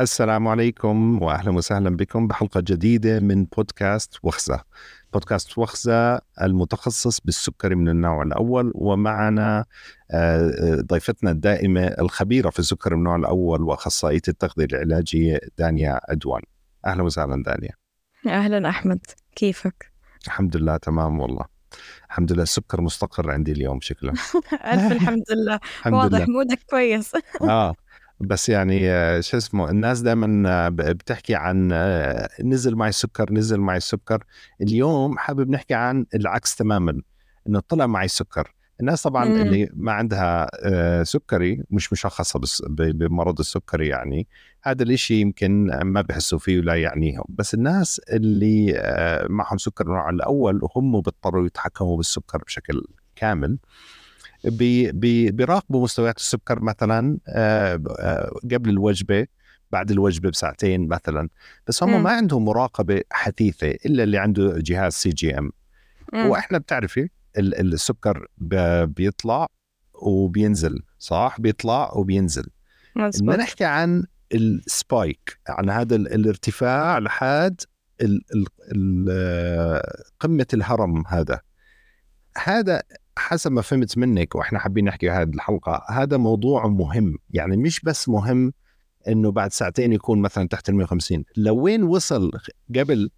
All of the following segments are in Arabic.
السلام عليكم واهلا وسهلا بكم بحلقة جديدة من بودكاست وخزة. بودكاست وخزة المتخصص بالسكري من النوع الأول ومعنا آه، ضيفتنا الدائمة الخبيرة في السكر من النوع الأول وأخصائية التغذية العلاجية دانيا عدوان. أهلا وسهلا دانيا. أهلا أحمد كيفك؟ الحمد لله تمام والله. الحمد لله السكر مستقر عندي اليوم شكله ألف الحمد لله واضح mood ك كويس آه بس يعني آه، شو اسمه الناس دائما آه، بتحكي عن آه، نزل معي السكر نزل معي السكر اليوم حابب نحكي عن العكس تماما إنه طلع معي السكر الناس طبعا مم. اللي ما عندها سكري مش مشخصة بمرض السكري يعني هذا الإشي يمكن ما بحسوا فيه ولا يعنيهم. بس الناس اللي معهم سكر النوع الأول وهم بيضطروا يتحكموا بالسكر بشكل كامل. بيراقبوا مستويات السكر مثلا آه، آه، قبل الوجبة بعد الوجبة بساعتين مثلا. بس هم ما عندهم مراقبة حثيثة إلا اللي عنده جهاز CGM وإحنا بتعرفي السكر بيطلع وبينزل صح؟ بيطلع وبينزل. بدنا نحكي عن ال spike عن هذا الارتفاع لحد آه، قمة الهرم هذا. هذا حسب ما فهمت منك وإحنا حابين نحكي هذه الحلقة هذا موضوع مهم. يعني مش بس مهم إنه بعد ساعتين يكون مثلا تحت ال 150 لوين وصل قبل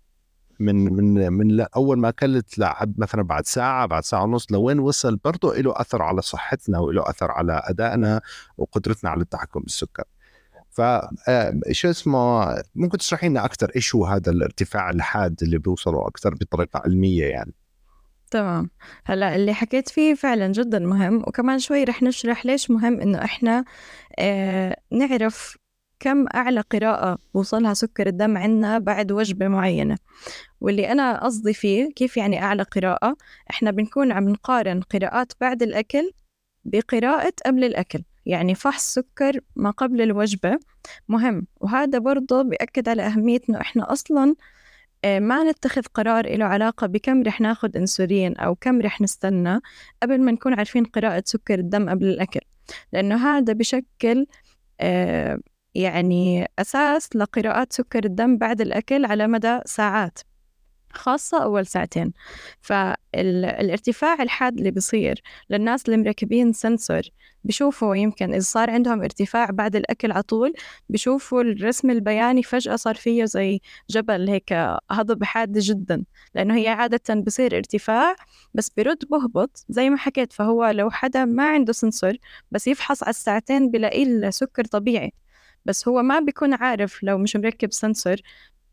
من من من أول ما اكلت لحد مثلا بعد ساعة بعد ساعة ونص لوين وصل؟ برضه له أثر على صحتنا وله أثر على أدائنا وقدرتنا على التحكم بالسكر. ف آه، شو اسمه ممكن تشرحي لنا أكثر إيش هو هذا الارتفاع الحاد اللي بيوصلوا أكثر بطريقة علمية يعني؟ تمام. هلأ اللي حكيت فيه فعلا جدا مهم وكمان شوي رح نشرح ليش مهم إنه إحنا آه نعرف كم أعلى قراءة وصلها سكر الدم عندنا بعد وجبة معينة. واللي أنا قصدي فيه كيف يعني أعلى قراءة إحنا بنكون عم نقارن قراءات بعد الأكل بقراءة قبل الأكل. يعني فحص سكر ما قبل الوجبة مهم. وهذا برضه بيأكد على أهمية إنه إحنا أصلاً آه، ما نتخذ قرار له علاقة بكم رح ناخد أنسولين أو كم رح نستنى قبل ما نكون عارفين قراءة سكر الدم قبل الأكل. لأنه هذا بشكل آه، يعني أساس لقراءات سكر الدم بعد الأكل على مدى ساعات. خاصة أول ساعتين. فالارتفاع الحاد اللي بيصير للناس اللي مركبين سنسور بشوفوا يمكن إذا صار عندهم ارتفاع بعد الأكل على طول بشوفوا الرسم البياني فجأة صار فيه زي جبل هيك هضب حاد جدا. لأنه هي عادة بصير ارتفاع بس برد بهبط زي ما حكيت. فهو لو حدا ما عنده سنسور بس يفحص على الساعتين بلاقيه السكر طبيعي. بس هو ما بيكون عارف لو مش مركب سنسور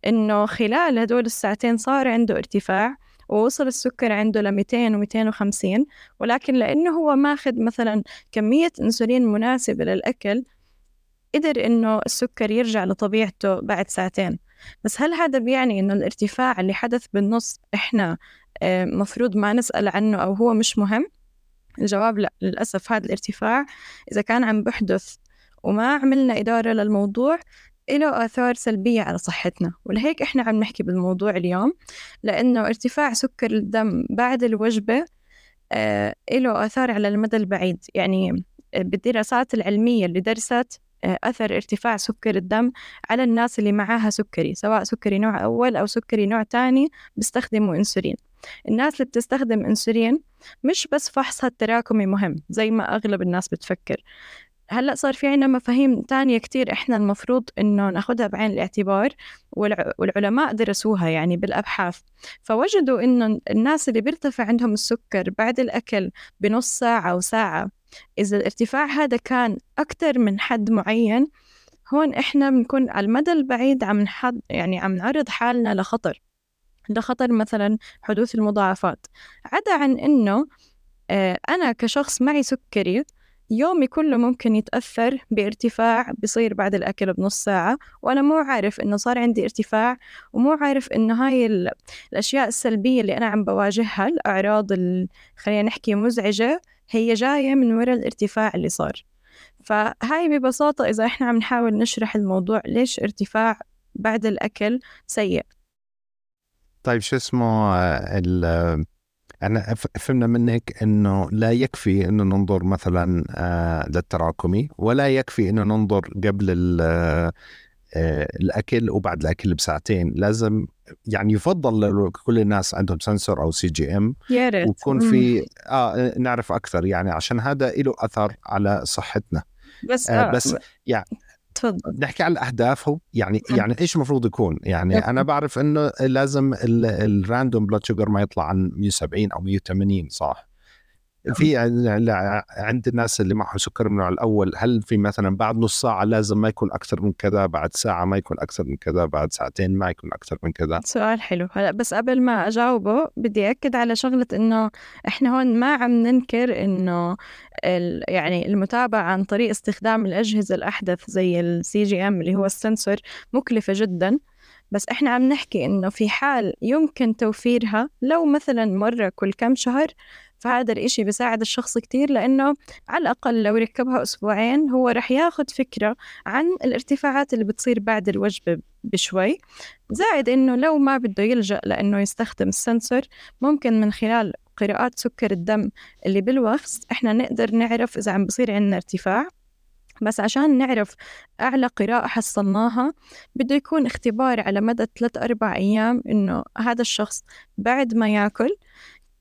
إنه خلال هدول الساعتين صار عنده ارتفاع ووصل السكر عنده ل 200 و 250 ولكن لأنه هو ماخذ مثلا كمية أنسولين مناسبة للأكل قدر إنه السكر يرجع لطبيعته بعد ساعتين بس هل هذا بيعني إنه الارتفاع اللي حدث بالنص إحنا آه، مفروض ما نسأل عنه أو هو مش مهم؟ الجواب لا للأسف هذا الارتفاع إذا كان عم بحدث وما عملنا إدارة للموضوع له آثار سلبية على صحتنا. ولهيك إحنا عم نحكي بالموضوع اليوم لأنه ارتفاع سكر الدم بعد الوجبة آه له آثار على المدى البعيد. يعني بالدراسات العلمية اللي درست آه أثر ارتفاع سكر الدم على الناس اللي معاها سكري سواء سكري نوع أول أو سكري نوع تاني بيستخدموا إنسولين. الناس اللي بتستخدم إنسولين مش بس فحصها التراكمي مهم زي ما أغلب الناس بتفكر. هلأ صار في عنا مفاهيم تانية كتير إحنا المفروض إنه ناخدها بعين الاعتبار والعلماء درسوها يعني بالأبحاث. فوجدوا إنه الناس اللي بيرتفع عندهم السكر بعد الأكل بنص ساعة أو ساعة إذا الارتفاع هذا كان أكثر من حد معين هون إحنا بنكون على المدى البعيد عم نحد يعني عم نعرض حالنا لخطر. لخطر مثلا حدوث المضاعفات. عدا عن إنه آه، أنا كشخص معي سكري يومي كله ممكن يتأثر بارتفاع بصير بعد الأكل بنص ساعة وأنا مو عارف إنه صار عندي ارتفاع ومو عارف إنه هاي الأشياء السلبية اللي أنا عم بواجهها الأعراض خلينا نحكي مزعجة هي جاية من وراء الارتفاع اللي صار. فهاي ببساطة إذا إحنا عم نحاول نشرح الموضوع ليش ارتفاع بعد الأكل سيء؟ طيب شو اسمه أنا فهمنا منك إنه لا يكفي إنه ننظر مثلا آه، للتراكمي ولا يكفي إنه ننظر قبل آه، الأكل وبعد الأكل بساعتين. لازم يعني يفضل كل الناس عندهم sensor أو CGM يا ريت. ويكون في آه نعرف أكثر يعني عشان هذا له أثر على صحتنا. بس آه بس يعني تفضل. نحكي عن الاهداف هو يعني يعني إيش المفروض يكون؟ يعني أنا بعرف إنه لازم ال random blood sugar ما يطلع عن 170 أو 180 صح؟ في عند الناس اللي معهم سكر نوع الأول هل في مثلا بعد نص ساعة لازم ما يكون أكثر من كذا بعد ساعة ما يكون أكثر من كذا بعد ساعتين ما يكون أكثر من كذا؟ سؤال حلو. هلا بس قبل ما أجاوبه بدي أكد على شغلة إنه إحنا هون ما عم ننكر إنه يعني المتابعة عن طريق استخدام الأجهزة الأحدث زي ال CGM اللي هو ال sensor مكلفة جدا. بس إحنا عم نحكي إنه في حال يمكن توفيرها لو مثلا مرة كل كم شهر فهذا الإشي بيساعد الشخص كتير لأنه على الأقل لو ركبها أسبوعين هو رح ياخد فكرة عن الارتفاعات اللي بتصير بعد الوجبة بشوي. زائد إنه لو ما بده يلجأ لأنه يستخدم السنسور ممكن من خلال قراءات سكر الدم اللي بالوخز إحنا نقدر نعرف إذا عم بصير عندنا ارتفاع. بس عشان نعرف أعلى قراءة حصلناها بده يكون اختبار على مدى 3 أربع أيام إنه هذا الشخص بعد ما ياكل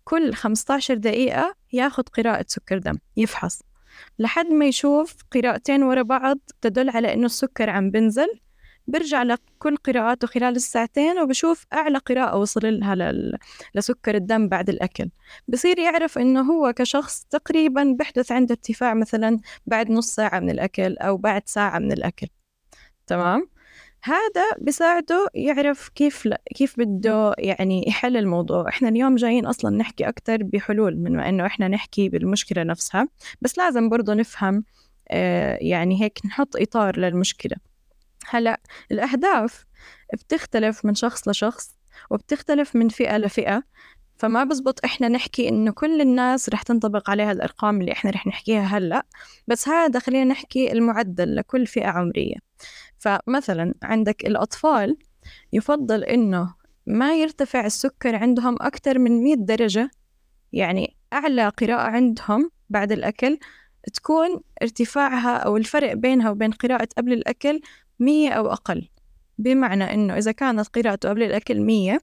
كل 15 دقيقة ياخد قراءة سكر دم يفحص. لحد ما يشوف قراءتين ورا بعض تدل على إنه السكر عم بنزل. برجع لكل قراءاته خلال الساعتين وبشوف أعلى قراءة وصل لها لل... لسكر الدم بعد الأكل. بصير يعرف إنه هو كشخص تقريبا بحدث عنده ارتفاع مثلا بعد نص ساعة من الأكل أو بعد ساعة من الأكل. تمام؟ هذا بيساعده يعرف كيف ل... كيف بده يعني يحل الموضوع. إحنا اليوم جايين أصلا نحكي أكثر بحلول من ما إنه إحنا نحكي بالمشكلة نفسها. بس لازم برضه نفهم آه يعني هيك نحط إطار للمشكلة. هلأ الأهداف بتختلف من شخص لشخص وبتختلف من فئة لفئة. فما بزبط إحنا نحكي إنه كل الناس رح تنطبق عليها الأرقام اللي إحنا رح نحكيها هلأ. بس هذا خلينا نحكي المعدل لكل فئة عمرية. فمثلا عندك الأطفال يفضل إنه ما يرتفع السكر عندهم أكثر من 100 درجة يعني أعلى قراءة عندهم بعد الأكل تكون ارتفاعها أو الفرق بينها وبين قراءة قبل الأكل مية أو أقل. بمعنى إنه إذا كانت قراءته قبل الأكل مية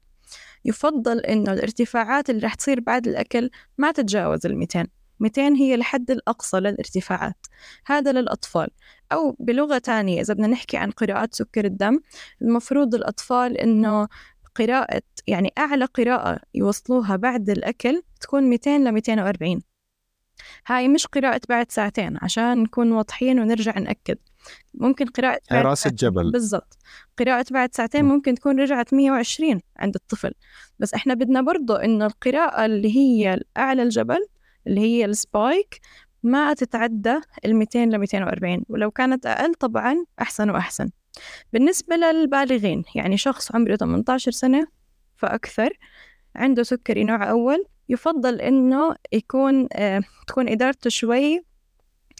يفضل إنه الارتفاعات اللي رح تصير بعد الأكل ما تتجاوز الميتين 200 هي الحد الأقصى للارتفاعات. هذا للأطفال. أو بلغة تانية إذا بدنا نحكي عن قراءات سكر الدم المفروض الأطفال إنه قراءة يعني أعلى قراءة يوصلوها بعد الأكل تكون 200 ل 240 هاي مش قراءة بعد ساعتين عشان نكون واضحين ونرجع نأكد. ممكن قراءة بعد رأس الجبل. بالضبط. قراءة بعد ساعتين ممكن تكون رجعت 120 عند الطفل. بس إحنا بدنا برضو إنه القراءة اللي هي أعلى الجبل اللي هي السبايك ما تتعدى ال 200 ل 240 ولو كانت أقل طبعا أحسن وأحسن. بالنسبة للبالغين يعني شخص عمره 18 سنة فأكثر عنده سكري نوع أول يفضل إنه يكون آه تكون إدارته شوي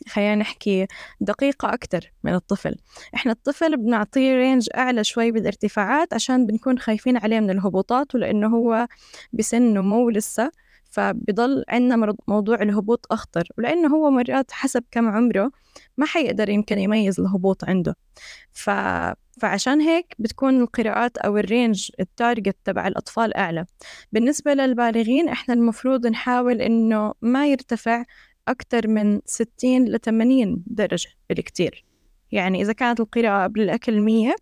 خلينا نحكي دقيقة أكتر من الطفل. إحنا الطفل بنعطيه range أعلى شوي بالارتفاعات عشان بنكون خايفين عليه من الهبوطات ولأنه هو بسن نمو لسه. فبضل عندنا موضوع الهبوط أخطر ولأنه هو مرات حسب كم عمره ما حيقدر يمكن يميز الهبوط عنده. ف... فعشان هيك بتكون القراءات أو ال range ال target تبع الأطفال أعلى. بالنسبة للبالغين إحنا المفروض نحاول إنه ما يرتفع أكثر من 60 ل 80 درجة بالكتير. يعني إذا كانت القراءة قبل الأكل 100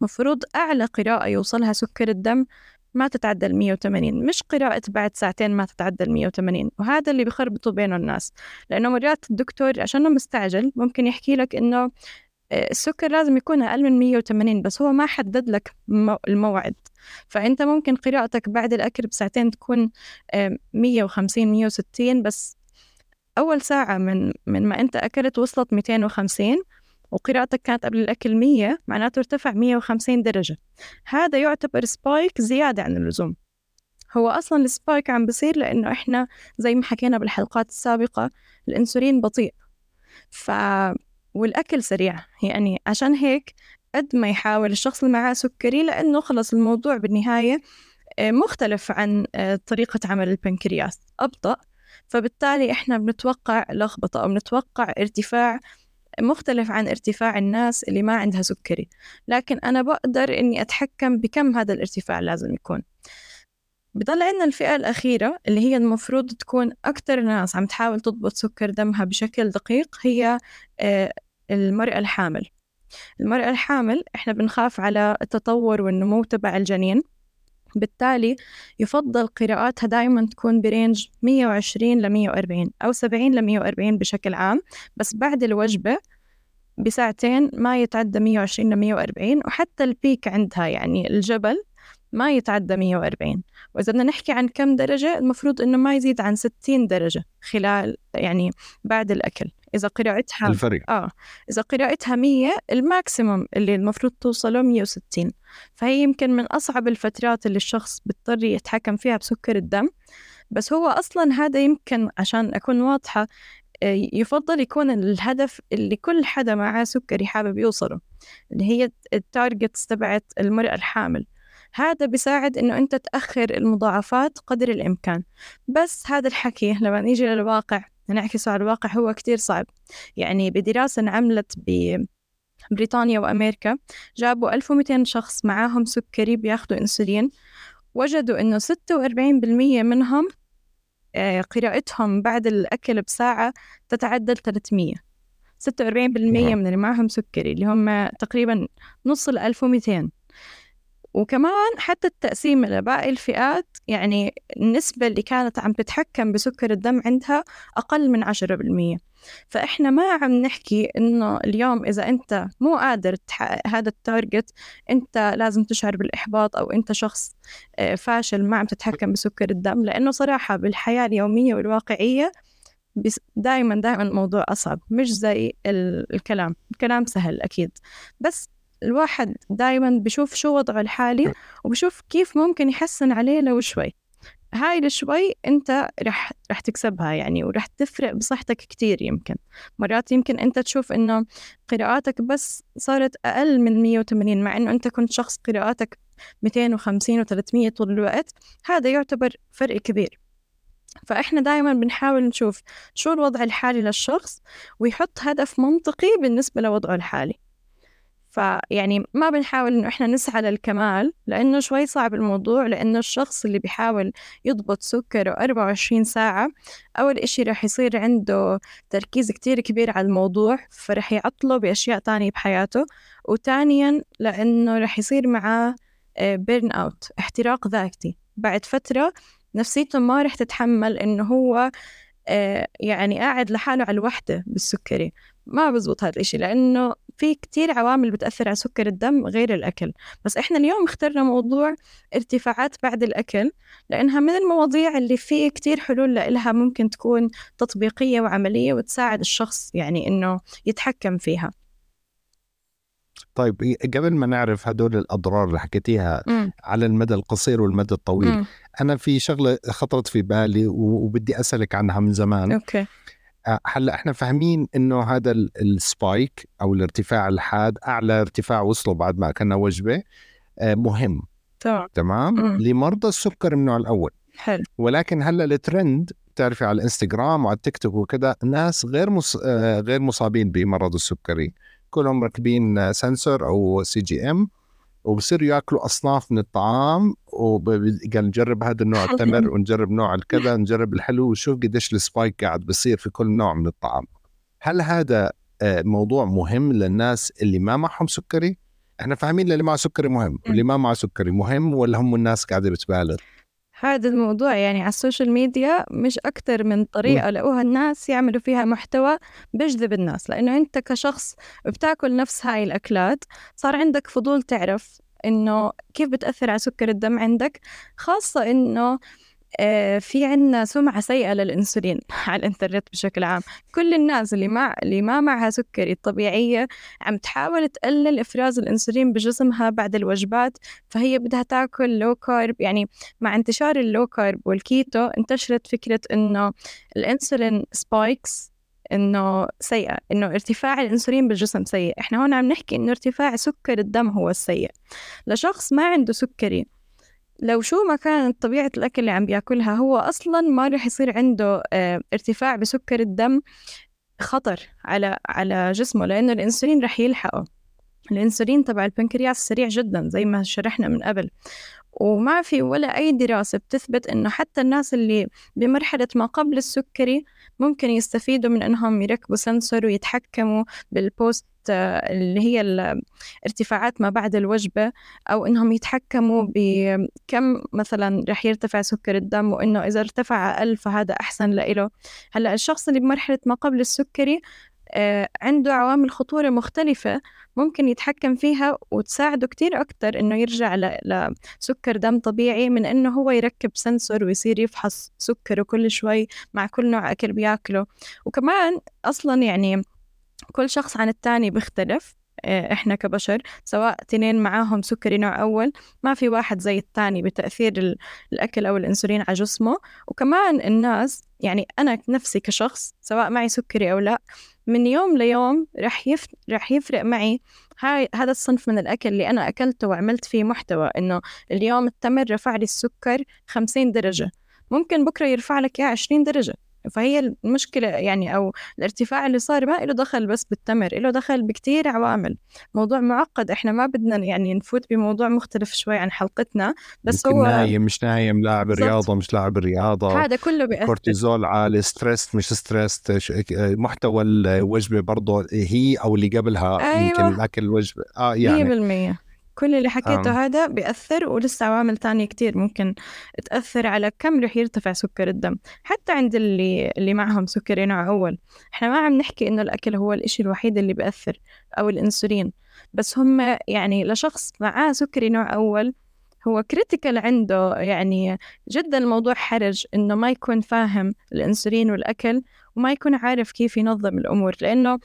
مفروض أعلى قراءة يوصلها سكر الدم ما تتعدى ال 180 مش قراءة بعد ساعتين ما تتعدى ال 180 وهذا اللي بخربطوا بينه الناس لأنه مرات الدكتور عشانه مستعجل ممكن يحكي لك إنه آه، السكر لازم يكون أقل من 180 بس هو ما حدد لك الموعد. فأنت ممكن قراءتك بعد الأكل بساعتين تكون 150 آه، 160 بس أول ساعة من من ما أنت أكلت وصلت 250 وقراءتك كانت قبل الأكل 100 معناته ارتفع 150 درجة. هذا يعتبر سبايك زيادة عن اللزوم. هو أصلا ال spike عم بصير لأنه إحنا زي ما حكينا بالحلقات السابقة الأنسولين بطيء. ف والأكل سريع. يعني عشان هيك قد ما يحاول الشخص اللي معاه سكري لأنه خلص الموضوع بالنهاية آه، مختلف عن آه، طريقة عمل البنكرياس. أبطأ. فبالتالي إحنا بنتوقع لخبطة أو بنتوقع ارتفاع مختلف عن ارتفاع الناس اللي ما عندها سكري. لكن أنا بقدر إني أتحكم بكم هذا الارتفاع لازم يكون. بضل عندنا الفئة الأخيرة اللي هي المفروض تكون أكتر ناس عم تحاول تضبط سكر دمها بشكل دقيق هي آه، المرأة الحامل. المرأة الحامل إحنا بنخاف على التطور والنمو تبع الجنين. بالتالي يفضل قراءاتها دائما تكون برينج 120 ل 140 أو 70 ل 140 بشكل عام بس بعد الوجبة بساعتين ما يتعدى 120 ل 140 وحتى البيك عندها يعني الجبل ما يتعدى 140 وإذا بدنا نحكي عن كم درجة المفروض إنه ما يزيد عن 60 درجة خلال يعني بعد الأكل. إذا قراءتها الفرق آه. إذا قراءتها 100 الماكسيموم اللي المفروض توصله 160 فهي يمكن من أصعب الفترات اللي الشخص بيضطر يتحكم فيها بسكر الدم. بس هو أصلا هذا يمكن عشان أكون واضحة آه، يفضل يكون الهدف اللي كل حدا معاه سكري حابب يوصله اللي هي ال targets تبعت المرأة الحامل. هذا بيساعد إنه أنت تأخر المضاعفات قدر الإمكان. بس هذا الحكي لما نيجي للواقع نعكسه على الواقع هو كتير صعب. يعني بدراسة انعملت ببريطانيا وأمريكا جابوا 1200 شخص معاهم سكري بياخدوا أنسولين. وجدوا إنه 46% منهم آه، قراءتهم بعد الأكل بساعة تتعدى 300 46% من اللي معهم سكري اللي هم تقريبا نص ال 1200 وكمان حتى التقسيم لباقي الفئات يعني النسبة اللي كانت عم تتحكم بسكر الدم عندها أقل من عشرة بالمية. فإحنا ما عم نحكي إنه اليوم إذا أنت مو قادر تحقق هذا ال target أنت لازم تشعر بالإحباط أو أنت شخص آه، فاشل ما عم تتحكم بسكر الدم. لأنه صراحة بالحياة اليومية والواقعية دائما دائما الموضوع أصعب مش زي الكلام. الكلام سهل أكيد. بس الواحد دايما بشوف شو وضعه الحالي وبشوف كيف ممكن يحسن عليه لو شوي. هاي الشوي انت رح رح تكسبها يعني ورح تفرق بصحتك كتير يمكن. مرات يمكن انت تشوف انه قراءاتك بس صارت أقل من 180 مع إنه انت كنت شخص قراءاتك 250 و300 طول الوقت هذا يعتبر فرق كبير. فإحنا دائما بنحاول نشوف شو الوضع الحالي للشخص ويحط هدف منطقي بالنسبة لوضعه الحالي. فيعني ما بنحاول إنه إحنا نسعى للكمال لأنه شوي صعب الموضوع لأنه الشخص اللي بيحاول يضبط سكره 24 ساعة أول إشي رح يصير عنده تركيز كتير كبير على الموضوع فرح يعطله بأشياء تانية بحياته. وتانيا لأنه رح يصير معاه بيرن أوت احتراق ذاتي. بعد فترة نفسيته ما رح تتحمل إنه هو آه، يعني قاعد لحاله على الوحدة بالسكري. ما بزبط هذا الإشي لأنه في كتير عوامل بتأثر على سكر الدم غير الأكل بس إحنا اليوم اخترنا موضوع ارتفاعات بعد الأكل لأنها من المواضيع اللي في كتير حلول لها ممكن تكون تطبيقية وعملية وتساعد الشخص يعني إنه يتحكم فيها طيب قبل ما نعرف هدول الأضرار اللي حكيتيها م. على المدى القصير والمدى الطويل م. أنا في شغلة خطرت في بالي وبدي أسألك عنها من زمان okay هلأ إحنا فاهمين إنه هذا ال spike أو الارتفاع الحاد أعلى ارتفاع وصله بعد ما أكلنا وجبة آه، مهم. تمام. تمام؟ لمرضى السكر النوع الأول. حلو. ولكن هلأ الترند بتعرفي على الإنستغرام وعلى التيك توك وكذا ناس غير مص... آه، غير مصابين بمرض السكري كلهم مركبين sensor أو CGM وبصيروا يأكلوا أصناف من الطعام وقال نجرب هذا النوع التمر ونجرب نوع الكذا نجرب الحلو ونشوف قديش ال spike قاعد بصير في كل نوع من الطعام. هل هذا آه، موضوع مهم للناس اللي ما معهم سكري؟ إحنا فاهمين اللي معه سكري مهم واللي ما معه سكري مهم ولا هم الناس قاعدة بتبالغ؟ هذا الموضوع يعني على ال social media مش أكتر من طريقة لقوها الناس يعملوا فيها محتوى بيجذب الناس لأنه أنت كشخص بتاكل نفس هاي الأكلات صار عندك فضول تعرف إنه كيف بتأثر على سكر الدم عندك؟ خاصة إنه آه، في عنا سمعة سيئة للإنسولين على الإنترنت بشكل عام. كل الناس اللي ما اللي ما معها سكري الطبيعية عم تحاول تقلل إفراز الإنسولين بجسمها بعد الوجبات فهي بدها تاكل low carb يعني مع انتشار ال low carb وال keto انتشرت فكرة إنه ال insulin spikes إنه سيئه إنه ارتفاع الإنسولين بالجسم سيء. إحنا هون عم نحكي إنه ارتفاع سكر الدم هو السيء. لشخص ما عنده سكري لو شو ما كانت طبيعة الأكل اللي عم بيأكلها هو أصلا ما رح يصير عنده آه ارتفاع بسكر الدم خطر على على جسمه لأنه الأنسولين رح يلحقه. الأنسولين تبع البنكرياس سريع جدا زي ما شرحنا من قبل. وما في ولا أي دراسة بتثبت إنه حتى الناس اللي بمرحلة ما قبل السكري ممكن يستفيدوا من إنهم يركبوا سنسور ويتحكموا بالبوست اللي هي الارتفاعات ما بعد الوجبة أو إنهم يتحكموا بكم مثلا رح يرتفع سكر الدم وإنه إذا ارتفع أقل فهذا أحسن لإله. هلأ الشخص اللي بمرحلة ما قبل السكري آه، عنده عوامل خطورة مختلفة ممكن يتحكم فيها وتساعده كتير أكتر إنه يرجع لسكر دم طبيعي من إنه هو يركب sensor ويصير يفحص سكره كل شوي مع كل نوع أكل بياكله. وكمان أصلا يعني كل شخص عن التاني بيختلف. آه، إحنا كبشر سواء تنين معاهم سكري نوع أول ما في واحد زي التاني بتأثير الأكل أو الأنسولين على جسمه. وكمان الناس يعني أنا نفسي كشخص سواء معي سكري أو لا من يوم ليوم رح يف... رح يفرق معي هاي هذا الصنف من الأكل اللي أنا أكلته وعملت فيه محتوى إنه اليوم التمر رفع لي السكر 50 درجة. ممكن بكرة يرفع لك إياه 20 درجة. فهي المشكلة يعني أو الارتفاع اللي صار ما له دخل بس بالتمر له دخل بكتير عوامل. موضوع معقد إحنا ما بدنا يعني نفوت بموضوع مختلف شوي عن حلقتنا بس هو نايم مش نايم لاعب رياضة مش لاعب رياضة هذا كله بيأثر. كورتيزول عالي stress مش stress محتوى الوجبة برضه هي أو اللي قبلها أيوة. يمكن أكل الوجبة آه يعني 100% كل اللي حكيته آه. هذا بيأثر ولسه عوامل تانية كتير ممكن تأثر على كم رح يرتفع سكر الدم. حتى عند اللي اللي معهم سكري نوع أول. إحنا ما عم نحكي إنه الأكل هو الإشي الوحيد اللي بيأثر أو الأنسولين. بس هم يعني لشخص معاه سكري نوع أول هو critical عنده. يعني جدا الموضوع حرج إنه ما يكون فاهم الأنسولين والأكل وما يكون عارف كيف ينظم الأمور. لأنه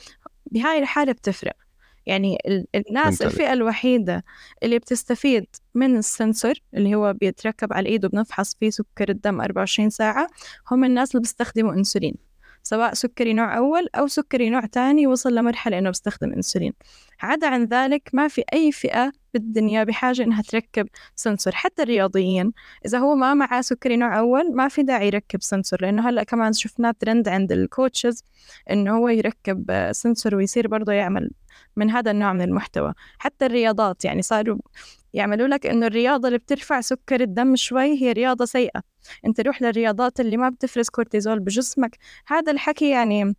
بهاي الحالة بتفرق. يعني الناس الفئة الوحيدة اللي بتستفيد من ال sensor اللي هو بيتركب على الإيد وبنفحص فيه سكر الدم 24 ساعة هم الناس اللي بيستخدموا أنسولين سواء سكري نوع أول أو سكري نوع تاني وصل لمرحلة إنه بيستخدم أنسولين. عدا عن ذلك ما في أي فئة بالدنيا بحاجة إنها تركب sensor حتى الرياضيين إذا هو ما معاه سكري نوع أول ما في داعي يركب sensor. لأنه هلأ كمان شفناه ترند عند ال coaches إنه هو يركب sensor ويصير برضه يعمل من هذا النوع من المحتوى. حتى الرياضات يعني صاروا يعملوا لك إنه الرياضة اللي بترفع سكر الدم شوي هي رياضة سيئة. أنت روح للرياضات اللي ما بتفرز كورتيزول بجسمك. هذا الحكي يعني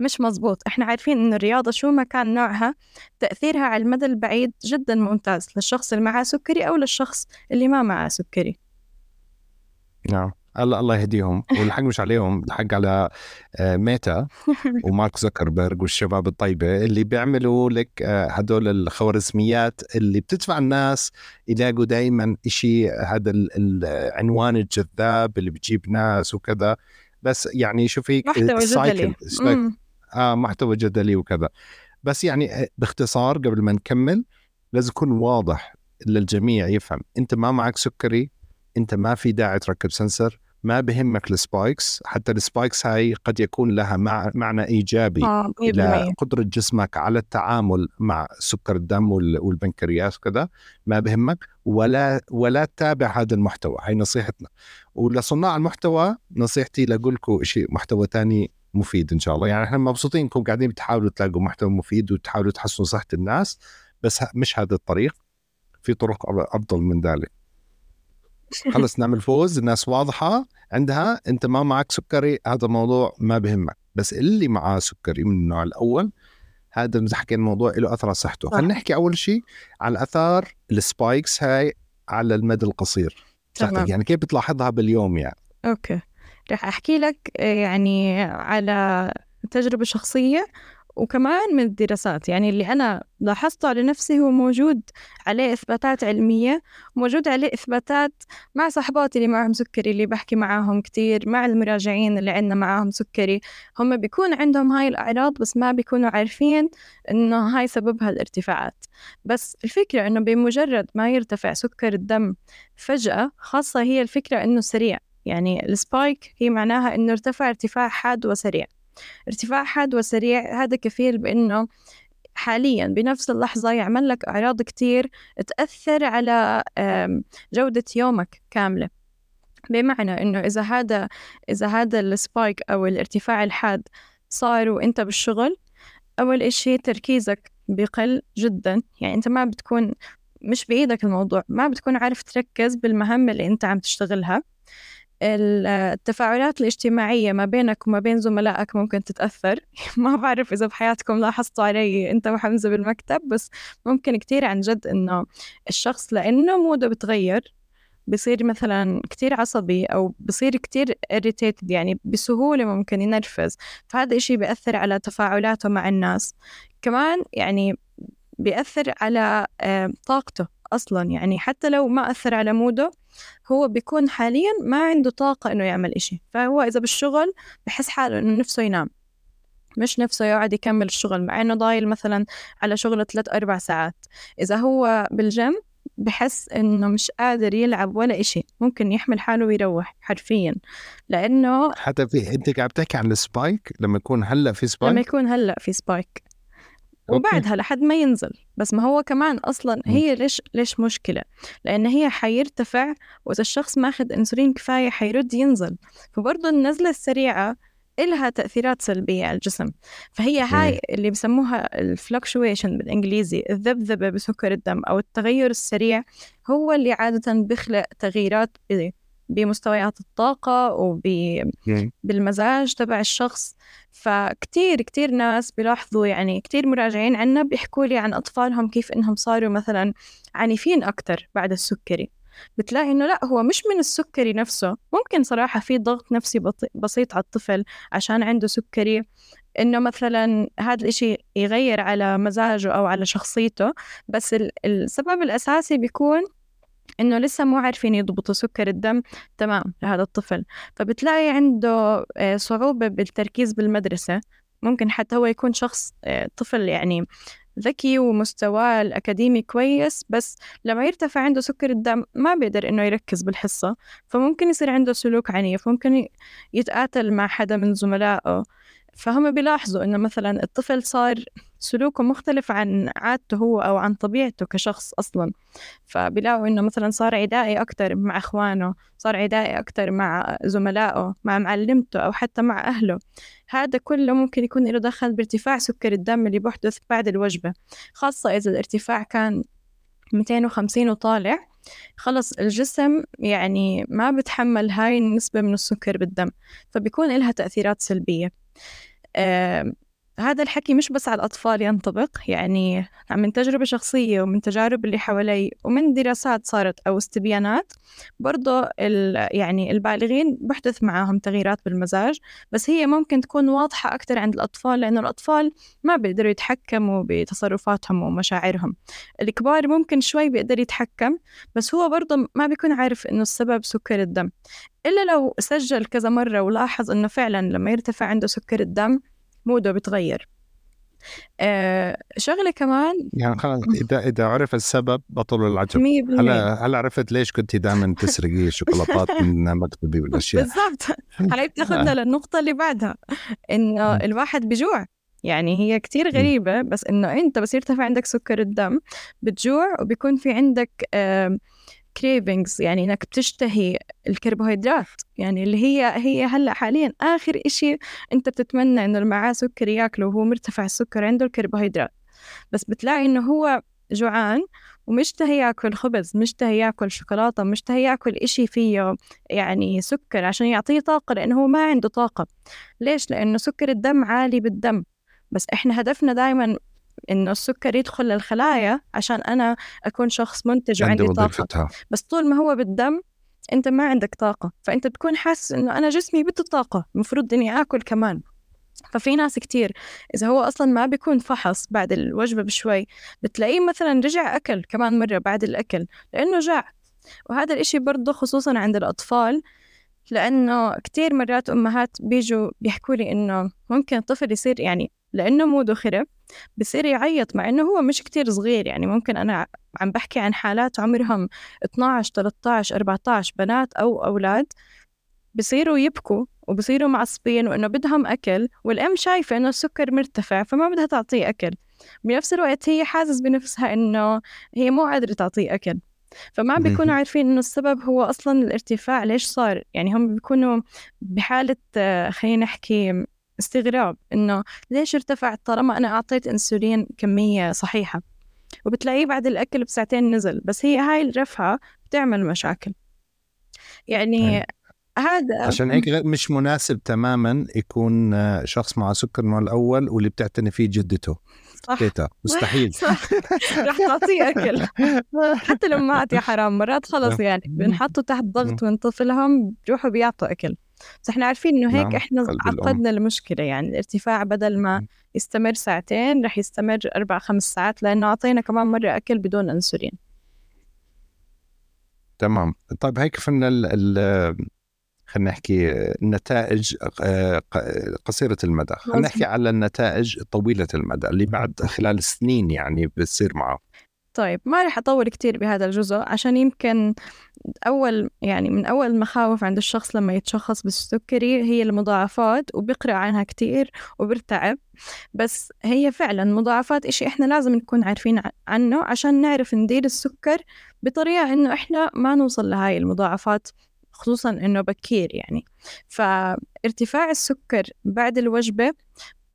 مش مزبوط إحنا عارفين إنه الرياضة شو ما كان نوعها تأثيرها على المدى البعيد جدا ممتاز للشخص اللي معاه سكري أو للشخص اللي ما معاه سكري. نعم. الله الله يهديهم. والحق مش عليهم الحق على آه، ميتا ومارك زكربرج والشباب الطيبة اللي بيعملوا لك آه، هدول الخوارزميات اللي بتدفع الناس يلاقوا دائما شيء هذا العنوان الجذاب اللي بتجيب ناس وكذا. بس يعني شوفي محتوى آه محتوى جدلي وكذا. بس يعني آه، باختصار قبل ما نكمل لازم يكون واضح للجميع يفهم. أنت ما معك سكري أنت ما في داعي تركب sensor ما بهمك ال spikes حتى ال spikes هاي قد يكون لها مع معنى إيجابي آه لقدره جسمك على التعامل مع سكر الدم والبنكرياس كذا ما بهمك ولا ولا تتابع هذا المحتوى. هاي نصيحتنا. ولصناع المحتوى نصيحتي لأقول لكم شيء محتوى تاني مفيد إن شاء الله. يعني إحنا مبسوطين إنكم قاعدين بتحاولوا تلاقوا محتوى مفيد وتحاولوا تحسنوا صحة الناس بس مش هذا الطريق. في طرق أفضل من ذلك. خلص نعمل فوز. الناس واضحة عندها. أنت ما معك سكري هذا الموضوع ما بهمك. بس اللي معاه سكري من النوع الأول هذا إذا حكينا الموضوع له أثر على صحته. خلينا نحكي أول شيء على اثار ال spikes هاي على المدى القصير. صحتك يعني كيف بتلاحظها باليوم يعني؟ okay. رح أحكي لك يعني على تجربة شخصية وكمان من الدراسات. يعني اللي أنا لاحظته على نفسي هو موجود عليه إثباتات علمية موجود عليه إثباتات مع صحباتي اللي معهم سكري اللي بحكي معاهم كتير مع المراجعين اللي عندنا معاهم سكري. هم بيكون عندهم هاي الأعراض بس ما بيكونوا عارفين إنه هاي سببها الارتفاعات بس الفكرة إنه بمجرد ما يرتفع سكر الدم فجأة خاصة هي الفكرة إنه سريع. يعني ال spike هي معناها إنه ارتفع ارتفاع حاد وسريع. ارتفاع حاد وسريع هذا كفيل بأنه حاليا بنفس اللحظة يعمل لك أعراض كتير تأثر على جودة يومك كاملة. بمعنى إنه إذا هذا إذا هذا ال spike أو الارتفاع الحاد صار وأنت بالشغل أول إشي تركيزك بقل جدا. يعني أنت ما بتكون مش بإيدك الموضوع ما بتكون عارف تركز بالمهام اللي أنت عم تشتغلها. التفاعلات الاجتماعية ما بينك وما بين زملائك ممكن تتأثر. ما بعرف إذا بحياتكم لاحظتوا علي أنت وحمزة بالمكتب بس ممكن كتير عن جد إنه الشخص لأنه موده بتغير بصير مثلا كتير عصبي أو بصير كتير irritated يعني بسهولة ممكن ينرفز. فهذا إشي بيأثر على تفاعلاته مع الناس. كمان يعني بيأثر على آه، طاقته. أصلا يعني حتى لو ما أثر على موده هو بيكون حاليا ما عنده طاقة إنه يعمل إشي. فهو إذا بالشغل بحس حاله إنه نفسه ينام. مش نفسه يقعد يكمل الشغل مع إنه ضايل مثلا على شغله ثلاث أربع ساعات. إذا هو بالجيم بحس إنه مش قادر يلعب ولا إشي. ممكن يحمل حاله ويروح حرفيا. لأنه حتى في أنت قاعد بتحكي عن ال spike لما يكون هلأ في سبايك لما يكون هلأ في spike وبعدها لحد ما ينزل. بس ما هو كمان أصلا هي ليش ليش مشكلة؟ لأن هي حيرتفع وإذا الشخص ماخذ انسولين كفاية حيرد ينزل. فبرضه النزلة السريعة إلها تأثيرات سلبية على الجسم. فهي هاي اللي بسموها ال fluctuation بالإنجليزي الذبذبة بسكر الدم أو التغير السريع هو اللي عادة بيخلق تغييرات بمستويات الطاقة وبالمزاج تبع الشخص. فكتير كتير ناس بيلاحظوا يعني كتير مراجعين عنا بيحكوا لي عن أطفالهم كيف إنهم صاروا مثلا عنيفين أكتر بعد السكري. بتلاقي إنه لا هو مش من السكري نفسه. ممكن صراحة في ضغط نفسي بسيط على الطفل عشان عنده سكري. إنه مثلا هذا الإشي يغير على مزاجه أو على شخصيته. بس السبب الأساسي بيكون إنه لسه مو عارفين يضبطوا سكر الدم. تمام لهذا الطفل. فبتلاقي عنده آه، صعوبة بالتركيز بالمدرسة. ممكن حتى هو يكون شخص آه، طفل يعني ذكي ومستواه الأكاديمي كويس بس لما يرتفع عنده سكر الدم ما بيقدر إنه يركز بالحصة. فممكن يصير عنده سلوك عنيف ممكن يتقاتل مع حدا من زملائه. فهم بيلاحظوا إنه مثلا الطفل صار سلوكه مختلف عن عادته هو أو عن طبيعته كشخص أصلا. فبيلاقوا إنه مثلا صار عدائي أكتر مع إخوانه صار عدائي أكتر مع زملائه مع معلمته أو حتى مع أهله. هذا كله ممكن يكون له دخل بارتفاع سكر الدم اللي بحدث بعد الوجبة. خاصة إذا الارتفاع كان 250 وطالع خلص الجسم يعني ما بتحمل هاي النسبة من السكر بالدم فبيكون لها تأثيرات سلبية. آه هذا الحكي مش بس على الأطفال ينطبق يعني من تجربة شخصية ومن تجارب اللي حوالي ومن دراسات صارت أو استبيانات برضو يعني البالغين بحدث معاهم تغييرات بالمزاج بس هي ممكن تكون واضحة أكثر عند الأطفال لأنه الأطفال ما بيقدروا يتحكموا بتصرفاتهم ومشاعرهم. الكبار ممكن شوي بيقدر يتحكم بس هو برضو ما بيكون عارف إنه السبب سكر الدم. إلا لو سجل كذا مرة ولاحظ إنه فعلا لما يرتفع عنده سكر الدم موده بتغير. آه شغلة كمان يعني خلاص إذا إذا عرف السبب بطل العجب. هلا هلا عرفت ليش كنت دائما تسرقي شوكولاتات من مكتبي والأشياء. بالضبط. هاي بتاخذنا للنقطة اللي بعدها إنه الواحد بجوع. يعني هي كتير غريبة بس إنه أنت بس يرتفع عندك سكر الدم بتجوع وبيكون في عندك آه كريفنجز يعني إنك بتشتهي الكربوهيدرات. يعني اللي هي هي هلأ حاليا آخر إشي أنت بتتمنى إنه اللي معاه سكر ياكله وهو مرتفع السكر عنده الكربوهيدرات. بس بتلاقي إنه هو جوعان ومشتهي ياكل خبز مشتهي ياكل شوكولاتة مشتهي ياكل إشي فيه يعني سكر عشان يعطيه طاقة لأنه هو ما عنده طاقة. ليش؟ لأنه سكر الدم عالي بالدم. بس إحنا هدفنا دائما انه السكر يدخل للخلايا عشان أنا أكون شخص منتج وعندي طاقة. بس طول ما هو بالدم أنت ما عندك طاقة. فأنت بتكون حاسس إنه أنا جسمي بده طاقة المفروض إني آكل كمان. ففي ناس كتير إذا هو أصلا ما بيكون فحص بعد الوجبة بشوي بتلاقيه مثلا رجع أكل كمان مرة بعد الأكل لأنه جاع. وهذا الإشي برضه خصوصا عند الأطفال لأنه كتير مرات أمهات بيجوا بيحكوا لي إنه ممكن الطفل يصير يعني لأنه موده خرب بصير يعيط مع إنه هو مش كتير صغير. يعني ممكن أنا عم بحكي عن حالات عمرهم 12 13 14 بنات أو أولاد بصيروا يبكوا وبصيروا معصبين وإنه بدهم أكل والأم شايفة إنه السكر مرتفع فما بدها تعطيه أكل. بنفس الوقت هي حاسس بنفسها إنه هي مو قادرة تعطيه أكل. فما بيكونوا عارفين إنه السبب هو أصلا الارتفاع. ليش صار؟ يعني هم بيكونوا بحالة خلينا نحكي استغراب إنه ليش ارتفع طالما أنا أعطيت أنسولين كمية صحيحة. وبتلاقيه بعد الأكل بساعتين نزل بس هي هاي الرفعة بتعمل مشاكل. يعني. هذا عشان هيك مش مناسب تماما يكون آه، شخص مع سكر من الأول واللي بتعتني فيه جدته. صح. تيتا مستحيل. صح. رح تعطيه أكل. حتى الأمهات يا حرام مرات خلص يعني بنحطوا تحت ضغط من طفلهم بيروحوا بيعطوا أكل. بس إحنا عارفين إنه هيك نعم، إحنا. عقدنا المشكلة يعني الارتفاع بدل ما يستمر ساعتين رح يستمر أربع خمس ساعات لأنه أعطينا كمان مرة أكل بدون أنسولين. تمام. طيب هيك ال خلينا نحكي النتائج آه، قصيرة المدى. خلينا نحكي على النتائج طويلة المدى اللي بعد خلال سنين يعني بتصير معه. طيب ما رح أطول كتير بهذا الجزء عشان يمكن أول يعني من أول المخاوف عند الشخص لما يتشخص بالسكري هي المضاعفات وبيقرأ عنها كتير وبرتعب بس هي فعلا مضاعفات إشي إحنا لازم نكون عارفين عنه عشان نعرف ندير السكر بطريقة إنه إحنا ما نوصل لهاي المضاعفات خصوصا إنه بكير يعني. فارتفاع السكر بعد الوجبة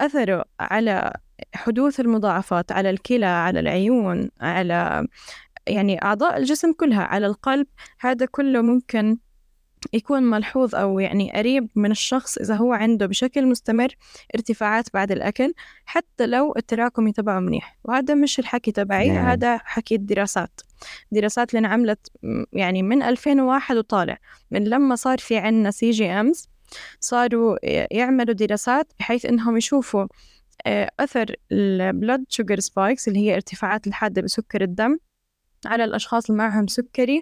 أثره على حدوث المضاعفات على الكلى على العيون على يعني أعضاء الجسم كلها على القلب هذا كله ممكن يكون ملحوظ أو يعني قريب من الشخص إذا هو عنده بشكل مستمر ارتفاعات بعد الأكل حتى لو التراكمي تبعه منيح. وهذا مش الحكي تبعي مم. هذا حكي الدراسات. دراسات اللي انعملت يعني من 2001 وطالع. من لما صار في عنا CGMs صاروا يعملوا دراسات بحيث إنهم يشوفوا أثر ال blood sugar spikes اللي هي ارتفاعات الحادة بسكر الدم على الأشخاص اللي معهم سكري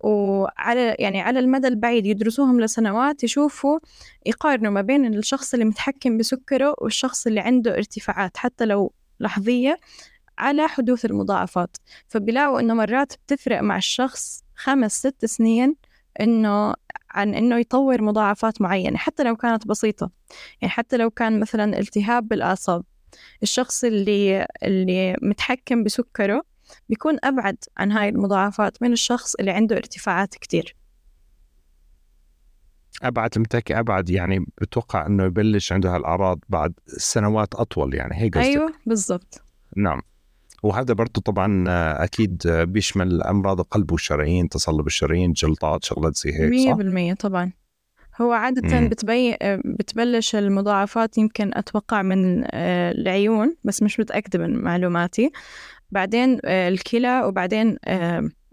وعلى يعني على المدى البعيد يدرسوهم لسنوات يشوفوا يقارنوا ما بين الشخص اللي متحكم بسكره والشخص اللي عنده ارتفاعات حتى لو لحظية على حدوث المضاعفات. فبيلاقوا إنه مرات بتفرق مع الشخص خمس ست سنين إنه عن إنه يطور مضاعفات معينة حتى لو كانت بسيطة. يعني حتى لو كان مثلا التهاب بالأعصاب. الشخص اللي اللي متحكم بسكره بيكون أبعد عن هاي المضاعفات من الشخص اللي عنده ارتفاعات كتير. أبعد متكي أبعد. يعني بتوقع إنه يبلش عنده هالأعراض بعد سنوات أطول يعني هيك قصدك؟ أيوة بالضبط. نعم. وهذا برضه طبعا آه، أكيد بيشمل أمراض القلب والشرايين تصلب الشرايين جلطات شغلات زي هيك مية صح؟ بالمية طبعا هو عادة. بتبي... بتبلش المضاعفات يمكن أتوقع من آه، العيون بس مش متأكدة من معلوماتي بعدين آه، الكلى وبعدين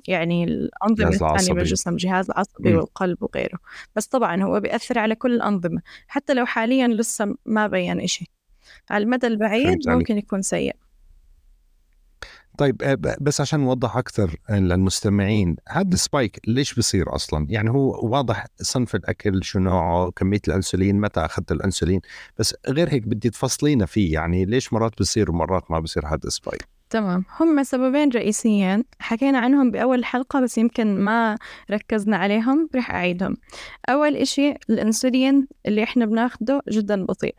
يعني الأنظمة الثانية. بالجسم الجهاز العصبي مم. والقلب وغيره بس طبعا هو بيأثر على كل الأنظمة حتى لو حاليا لسه ما بين إشي على المدى البعيد. ممكن يكون سيء طيب آه، بس عشان نوضح أكثر للمستمعين هذا السبايك ليش بصير أصلا؟ يعني هو واضح صنف الأكل شو نوعه كمية الأنسولين متى أخذت الأنسولين بس غير هيك بدي تفصلينا فيه يعني ليش مرات بصير ومرات ما بصير هذا السبايك؟ تمام هم سببين رئيسيين حكينا عنهم بأول حلقة بس يمكن ما ركزنا عليهم رح أعيدهم أول إشي الأنسولين اللي إحنا بناخده جدا بطيء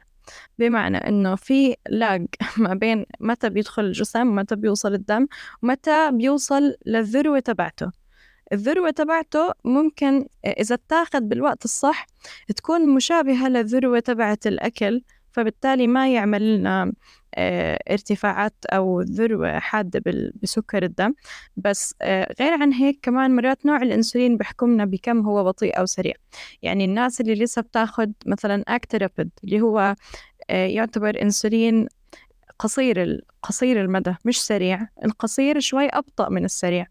بمعنى إنه في لاج ما بين متى بيدخل الجسم ومتى بيوصل الدم ومتى بيوصل للذروة تبعته. الذروة تبعته ممكن إذا اتاخد بالوقت الصح تكون مشابهة للذروة تبعت الأكل فبالتالي ما يعمل لنا آه، ارتفاعات أو ذروة حادة بسكر الدم. بس آه، غير عن هيك كمان مرات نوع الأنسولين بحكمنا بكم هو بطيء أو سريع. يعني الناس اللي لسه بتاخد مثلا أكترابيد اللي هو آه، يعتبر أنسولين قصير قصير المدى مش سريع القصير شوي أبطأ من السريع.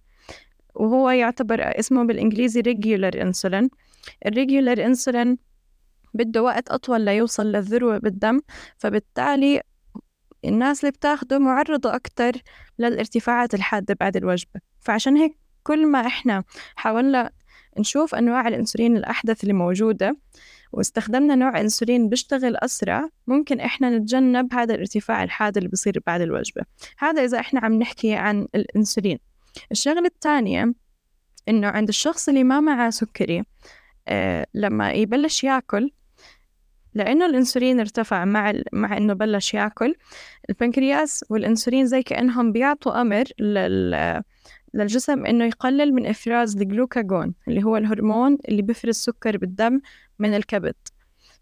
وهو يعتبر اسمه بالإنجليزي regular insulin. الريجولر انسولين بده وقت أطول ليوصل للذروة بالدم فبالتالي الناس اللي بتاخده معرضة أكتر للارتفاعات الحادة بعد الوجبة. فعشان هيك كل ما إحنا حاولنا نشوف أنواع الأنسولين الأحدث اللي موجودة واستخدمنا نوع أنسولين بيشتغل أسرع ممكن إحنا نتجنب هذا الارتفاع الحاد اللي بصير بعد الوجبة. هذا إذا إحنا عم نحكي عن الأنسولين. الشغلة الثانية إنه عند الشخص اللي ما معه سكري آه لما يبلش ياكل لأنه الأنسولين ارتفع مع ال... مع إنه بلش يأكل. البنكرياس والأنسولين زي كأنهم بيعطوا أمر لل... للجسم إنه يقلل من إفراز الجلوكاجون اللي هو الهرمون اللي بيفرز سكر بالدم من الكبد.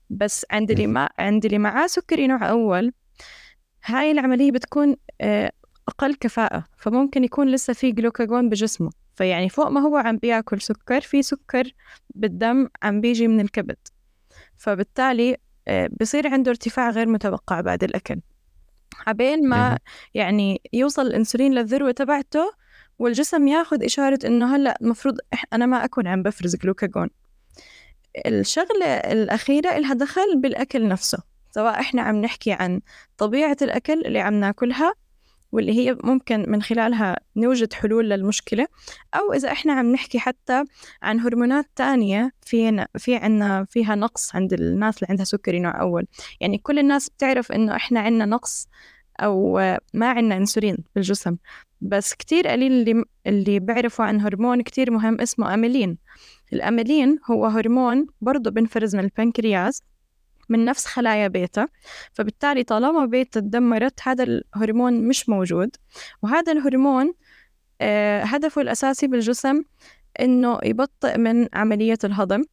بس عند اللي ما عند اللي معاه سكري نوع أول هاي العملية بتكون آه، أقل كفاءة. فممكن يكون لسه في جلوكاجون بجسمه. فيعني فوق ما هو عم بيأكل سكر في سكر بالدم عم بيجي من الكبد. فبالتالي بصير عنده ارتفاع غير متوقع بعد الأكل. عبين ما يعني يوصل الأنسولين للذروة تبعته والجسم ياخذ إشارة إنه هلأ المفروض أنا ما أكون عم بفرز جلوكاجون. الشغلة الأخيرة إلها دخل بالأكل نفسه سواء إحنا عم نحكي عن طبيعة الأكل اللي عم ناكلها واللي هي ممكن من خلالها نوجد حلول للمشكلة. أو إذا إحنا عم نحكي حتى عن هرمونات تانية في في عنا فيها نقص عند الناس اللي عندها سكري نوع أول. يعني كل الناس بتعرف إنه إحنا عنا نقص أو ما عنا أنسولين بالجسم. بس كتير قليل اللي اللي بيعرفوا عن هرمون كتير مهم اسمه أميلين. الأميلين هو هرمون برضه بنفرز من البنكرياس من نفس خلايا بيتا فبالتالي طالما بيتا تدمرت هذا الهرمون مش موجود. وهذا الهرمون آه هدفه الأساسي بالجسم إنه يبطئ من عملية الهضم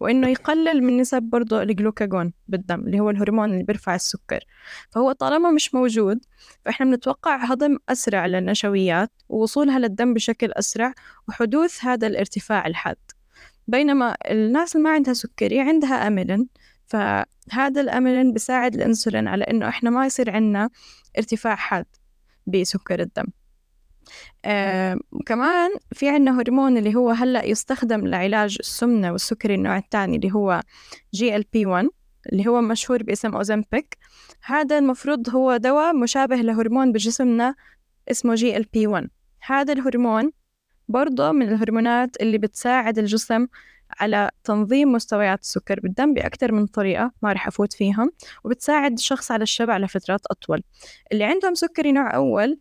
وإنه يقلل من نسب برضه الجلوكاجون بالدم اللي هو الهرمون اللي بيرفع السكر. فهو طالما مش موجود فإحنا بنتوقع هضم أسرع للنشويات ووصولها للدم بشكل أسرع وحدوث هذا الارتفاع الحاد. بينما الناس اللي ما عندها سكري عندها أميلين فهذا الأميلين بيساعد الأنسولين على إنه إحنا ما يصير عندنا ارتفاع حاد بسكر الدم. آه كمان في عنا هرمون اللي هو هلأ يستخدم لعلاج السمنة والسكري النوع الثاني اللي هو GLP 1 اللي هو مشهور باسم أوزمبيك. هذا المفروض هو دواء مشابه لهرمون بجسمنا اسمه GLP 1 هذا الهرمون برضه من الهرمونات اللي بتساعد الجسم على تنظيم مستويات السكر بالدم بأكثر من طريقة ما رح أفوت فيهم وبتساعد الشخص على الشبع لفترات أطول. اللي عندهم سكري نوع أول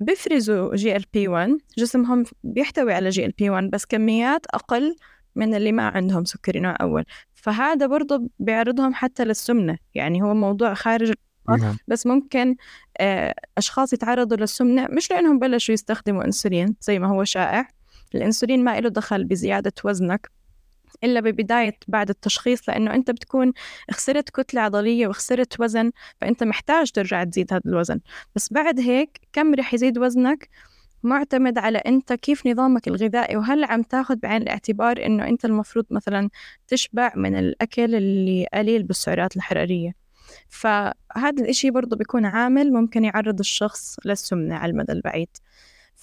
بيفرزوا GLP 1 جسمهم بيحتوي على GLP 1 بس كميات أقل من اللي ما عندهم سكري نوع أول. فهذا برضه بيعرضهم حتى للسمنة يعني هو موضوع خارج نعم. بس ممكن آه، أشخاص يتعرضوا للسمنة مش لأنهم بلشوا يستخدموا أنسولين زي ما هو شائع. الأنسولين ما له دخل بزيادة وزنك. إلا ببداية بعد التشخيص لأنه أنت بتكون خسرت كتلة عضلية وخسرت وزن فأنت محتاج ترجع تزيد هذا الوزن. بس بعد هيك كم رح يزيد وزنك؟ معتمد على أنت كيف نظامك الغذائي وهل عم تاخذ بعين الاعتبار أنه أنت المفروض مثلا تشبع من الأكل اللي قليل بالسعرات الحرارية. فهذا الإشي برضه بيكون عامل ممكن يعرض الشخص للسمنة على المدى البعيد.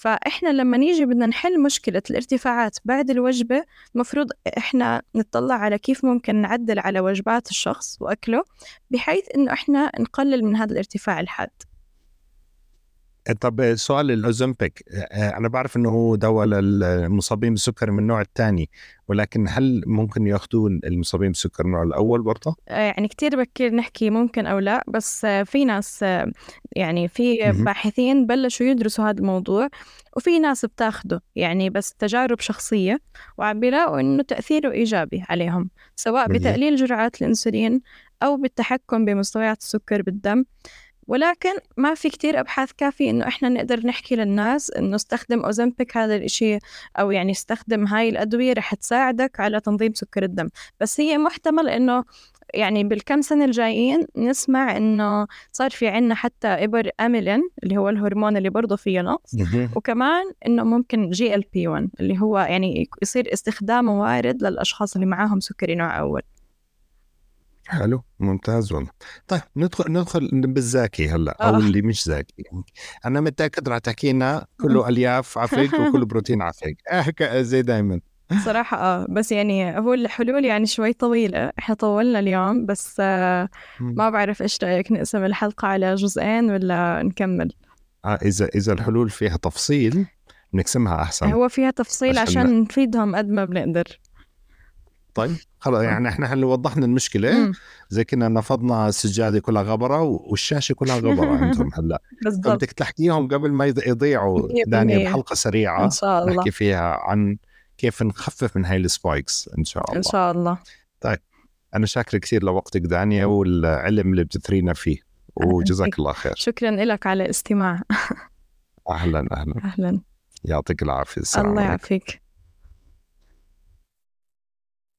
فإحنا لما نيجي بدنا نحل مشكلة الارتفاعات بعد الوجبة المفروض إحنا نطلع على كيف ممكن نعدل على وجبات الشخص وأكله بحيث إنه إحنا نقلل من هذا الارتفاع الحاد. طب سؤال الأوزمبيك. أنا بعرف إنه هو دواء للمصابين بالسكر من النوع الثاني ولكن هل ممكن يأخذون المصابين بالسكر النوع الأول برضه؟ يعني كثير بكير نحكي ممكن أو لا بس في ناس يعني في باحثين بلشوا يدرسوا هذا الموضوع وفي ناس بتاخده يعني بس تجارب شخصية وعم بيلاقوا إنه تأثيره إيجابي عليهم سواء بتقليل جرعات الأنسولين أو بالتحكم بمستويات السكر بالدم. ولكن ما في كتير أبحاث كافية إنه إحنا نقدر نحكي للناس إنه استخدم أوزمبيك هذا الإشي أو يعني استخدم هاي الأدوية رح تساعدك على تنظيم سكر الدم. بس هي محتمل إنه يعني بالكم سنة الجايين نسمع إنه صار في عنا حتى إبر أميلين اللي هو الهرمون اللي برضه فيه نقص وكمان إنه ممكن GLP 1 اللي هو يعني يصير استخدامه وارد للأشخاص اللي معاهم سكري نوع أول. حلو ممتاز والله. طيب ندخل ندخل بالزاكي هلأ أو آه. اللي مش زاكي أنا متأكد راح تحكي لنا كله ألياف عفيق وكله بروتين عفيق آه زي دائما صراحة آه. بس يعني هو الحلول يعني شوي طويلة. إحنا طولنا اليوم بس آه ما بعرف إيش رأيك نقسم الحلقة على جزئين ولا نكمل؟ آه إذا إذا الحلول فيها تفصيل نقسمها أحسن. هو فيها تفصيل عشان, عشان نفيدهم قد ما بنقدر. طيب خلاص يعني إحنا هل وضحنا المشكلة. زي كنا نفضنا السجاده كلها غبرة والشاشة كلها غبرة عندهم هلأ. بدك تحكيهم قبل ما يضيعوا دانيا بحلقة سريعة إن شاء الله. نحكي فيها عن كيف نخفف من هاي السبايكس إن شاء الله. ان شاء الله. طيب أنا شاكر كثير لوقتك دانيا والعلم اللي بتثرينا فيه وجزاك الله خير. شكرا لك على الاستماع. أهلا أهلا. أهلا. يعطيك العافية. الله يعافيك.